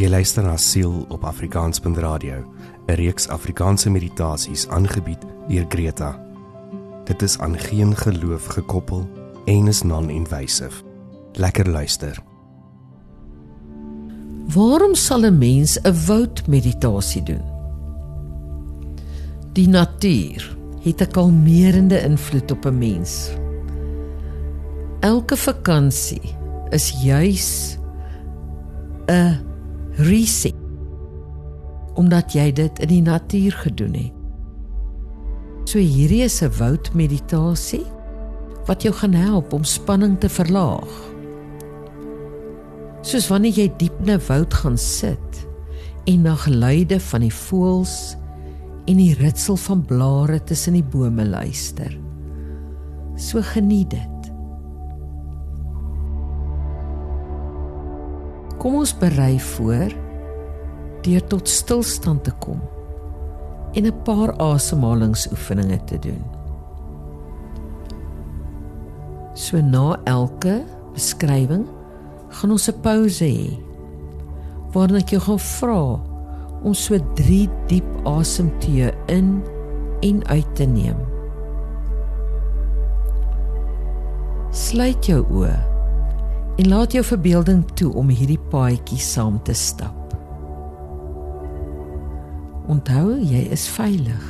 Jy luister na Siel op Afrikaans.radio, 'n reeks Afrikaanse meditasies aangebied deur Greta. Dit is aan geen geloof gekoppel en is non-invasive. Lekker luister. Waarom sal 'n mens 'n woudmeditasie doen? Die natuur het 'n kalmerende invloed op 'n mens. Elke vakansie is juis 'n reset omdat jy dit in die natuur gedoen het. So hierdie is 'n woudmeditasie wat jou gaan help om spanning te verlaag. Soos wanneer jy diep in 'n woud gaan sit en na geluide van die voëls en die ritsel van blare tussen die bome luister. So geniet dit. Kom ons berei voor deur tot stilstand te kom en 'n paar asemhalingsoefeninge te doen. So na elke beskrywing gaan ons 'n pouse hê waarin ek jou gaan vra om so 3 diep asemteë in en uit te neem. Sluit jou oë en laat jou verbeelding toe om hierdie paadjie saam te stap. Onthou, jy is veilig.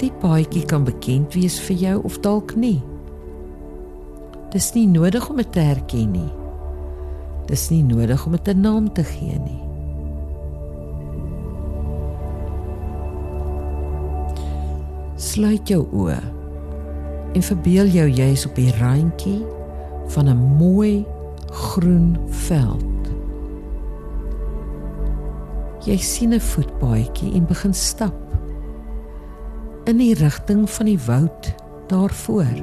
Die paadjie kan bekend wees vir jou of dalk nie. Dis nie nodig om dit te herken nie. Dis nie nodig om dit 'n naam te gee nie. Sluit jou oë en verbeel jou jy is op die randjie van 'n mooi groen veld. Jy sien 'n voetpaadjie en begin stap in die rigting van die woud daarvoor.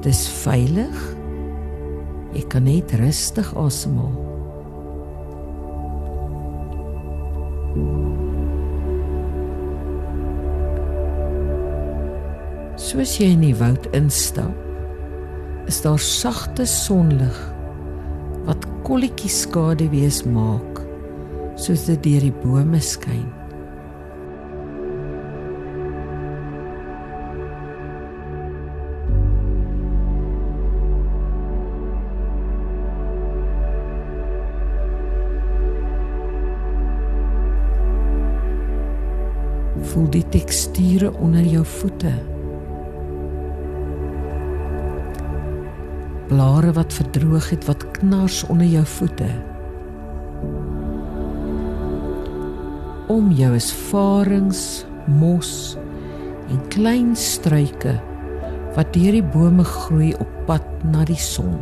Dis veilig. Jy kan net rustig asemhaal. Soos jy in die woud instap, is daar sagte sonlig wat kolletjie skade wees maak soos dit deur die bome skyn. Voel die teksture onder jou voete. Blare wat verdroog het wat knars onder jou voete. Om jou is varings, mos en klein struike wat deur die bome groei op pad na die son.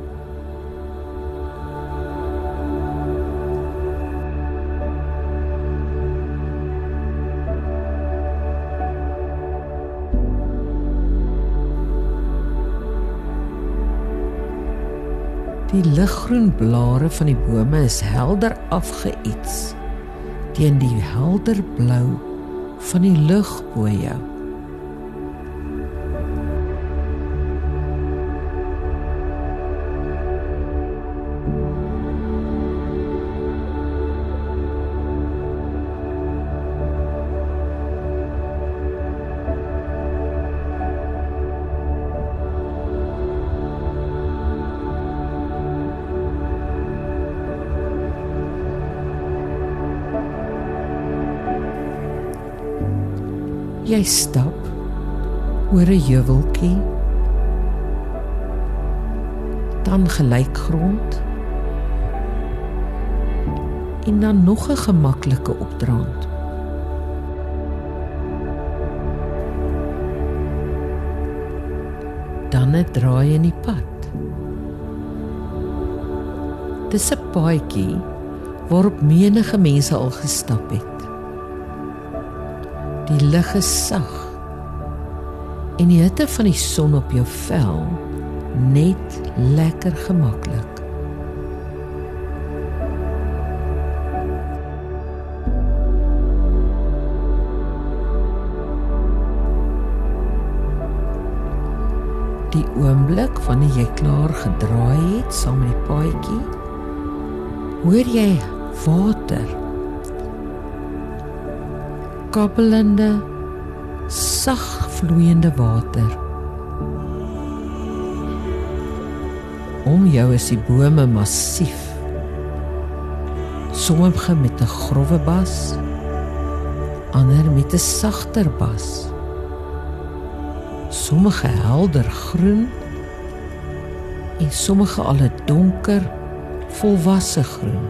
Die liggroen blare van die bome is helder afgeets teen die helder blou van die lug bo jou. Jy stap oor 'n heuweltjie. Dan gelykgrond. En dan nog 'n gemaklike opdraand. Dan 'n draai in die pad. Dis 'n paadjie waarop menige mense al gestap het. Die lug is sag. En die hitte van die son op jou vel net lekker gemaklik. Die oomblik wanneer jy klaar gedraai het saam met die paadjie, hoor jy water. Kabbelende, sag vloeiende water. Om jou is die bome massief. Sommige met 'n grouwe bas, ander met 'n sagter bas. Sommige helder groen en sommige al 'n donker volwasse groen.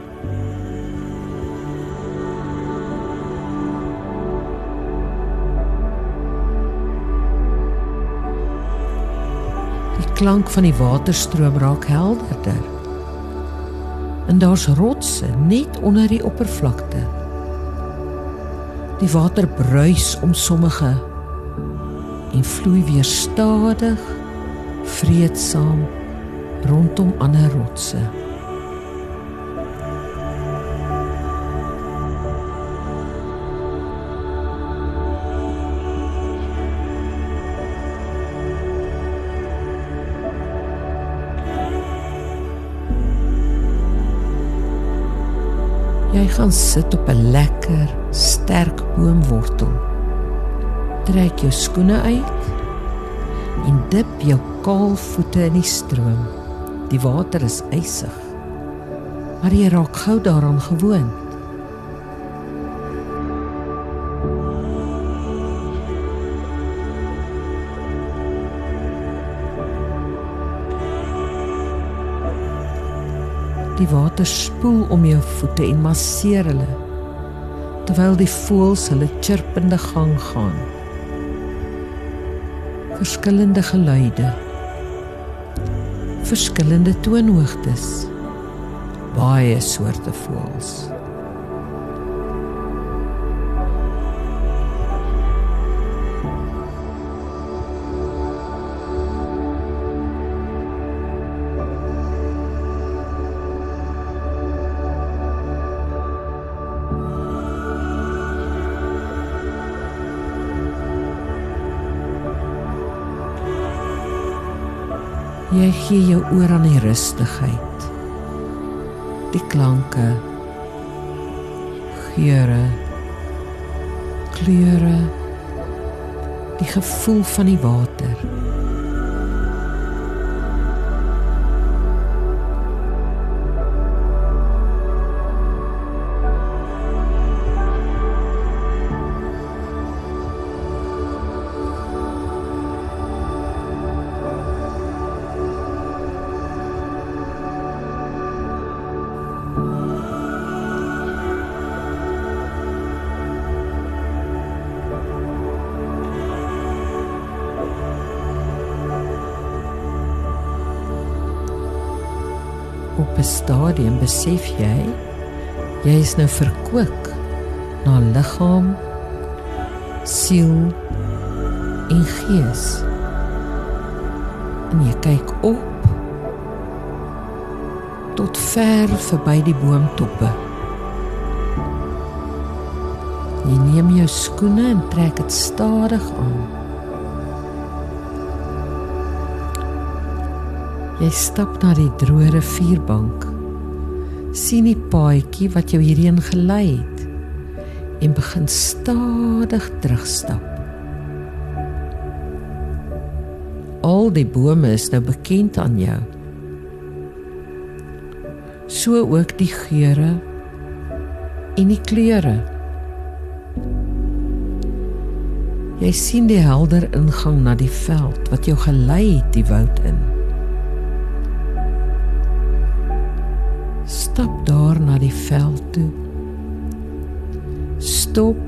Klank van die waterstroom raak helderder. En daar's rotse net onder die oppervlakte. Die water bruis om sommige en vloei weer stadig, vreedsaam rondom ander rotse. Jy gaan sit op 'n lekker, sterk boomwortel. Trek jou skoene uit en dip jou kaal voete in die stroom. Die water is ysig. Maar jy raak gou daaraan gewoond. Die water spoel om jou voete en masseer hulle terwyl die voëls hulle chirpende gang gaan. Verskillende geluide. Verskillende toonhoogtes. Baie soorte voëls. Jy gee jou oor aan die rustigheid. Die klanke, geure, kleure, die gevoel van die water. Op 'n stadium besef jy jy is nou verkoop na liggaam, siel en gees. En jy kyk op tot ver verby die boomtoppe. Jy neem jou skoene en trek dit stadig aan. Jy stap na die droë rivierbank. sien die paadjie wat jou hierheen gelei het en begin stadig terugstap. Al die bome is nou bekend aan jou. So ook die geure en die kleure. Jy sien die helder ingang na die veld wat jou gelei het die woud in. Daar na die veld toe. Stop.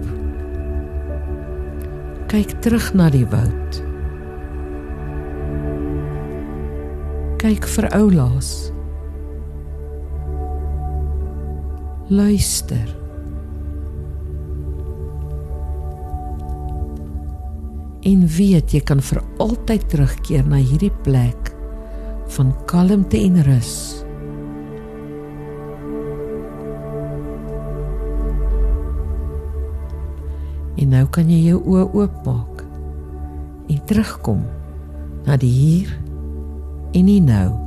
Kyk terug na die woud. Kyk vir oulaas. Luister. En weet jy kan vir altyd terugkeer na hierdie plek van kalmte en rus. En nou kan jy jou oë oopmaak en terugkom na die hier en die nou.